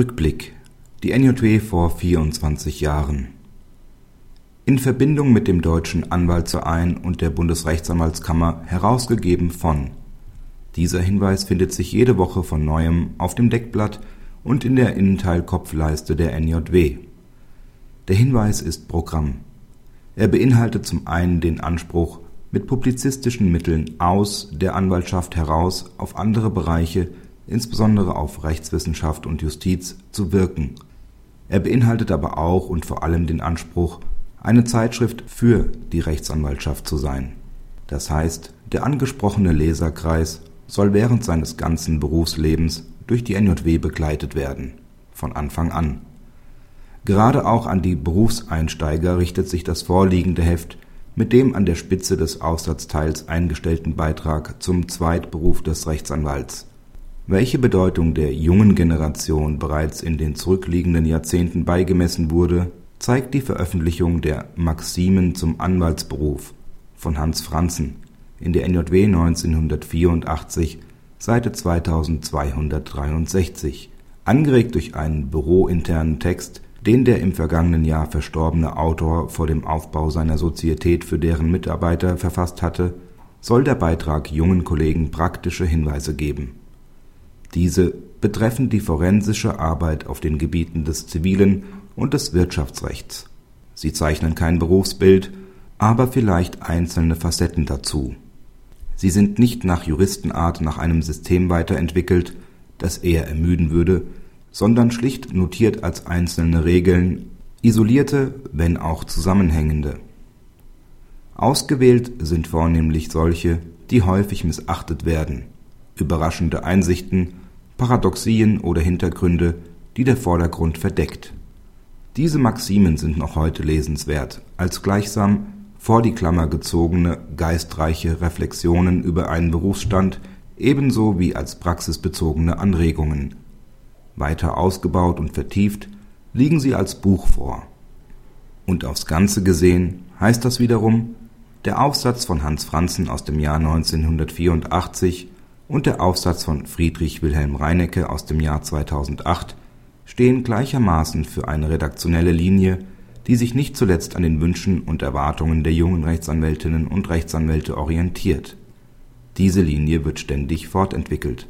Rückblick Die NJW vor 24 Jahren In Verbindung mit dem Deutschen Anwaltsverein und der Bundesrechtsanwaltskammer herausgegeben von Dieser Hinweis findet sich jede Woche von neuem auf dem Deckblatt und in der Innenteilkopfleiste der NJW. Der Hinweis ist Programm. Er beinhaltet zum einen den Anspruch, mit publizistischen Mitteln aus der Anwaltschaft heraus auf andere Bereiche insbesondere auf Rechtswissenschaft und Justiz, zu wirken. Er beinhaltet aber auch und vor allem den Anspruch, eine Zeitschrift für die Rechtsanwaltschaft zu sein. Das heißt, der angesprochene Leserkreis soll während seines ganzen Berufslebens durch die NJW begleitet werden, von Anfang an. Gerade auch an die Berufseinsteiger richtet sich das vorliegende Heft mit dem an der Spitze des Aufsatzteils eingestellten Beitrag zum Zweitberuf des Rechtsanwalts welche Bedeutung der jungen Generation bereits in den zurückliegenden Jahrzehnten beigemessen wurde, zeigt die Veröffentlichung der Maximen zum Anwaltsberuf von Hans Franzen in der NJW 1984, Seite 2263, angeregt durch einen bürointernen Text, den der im vergangenen Jahr verstorbene Autor vor dem Aufbau seiner Sozietät für deren Mitarbeiter verfasst hatte, soll der Beitrag jungen Kollegen praktische Hinweise geben diese betreffen die forensische Arbeit auf den Gebieten des zivilen und des Wirtschaftsrechts. Sie zeichnen kein Berufsbild, aber vielleicht einzelne Facetten dazu. Sie sind nicht nach Juristenart nach einem System weiterentwickelt, das eher ermüden würde, sondern schlicht notiert als einzelne Regeln, isolierte, wenn auch zusammenhängende. Ausgewählt sind vornehmlich solche, die häufig missachtet werden, überraschende Einsichten Paradoxien oder Hintergründe, die der Vordergrund verdeckt. Diese Maximen sind noch heute lesenswert, als gleichsam vor die Klammer gezogene geistreiche Reflexionen über einen Berufsstand ebenso wie als praxisbezogene Anregungen. Weiter ausgebaut und vertieft liegen sie als Buch vor. Und aufs Ganze gesehen heißt das wiederum, der Aufsatz von Hans Franzen aus dem Jahr 1984 und der Aufsatz von Friedrich Wilhelm Reinecke aus dem Jahr 2008 stehen gleichermaßen für eine redaktionelle Linie, die sich nicht zuletzt an den Wünschen und Erwartungen der jungen Rechtsanwältinnen und Rechtsanwälte orientiert. Diese Linie wird ständig fortentwickelt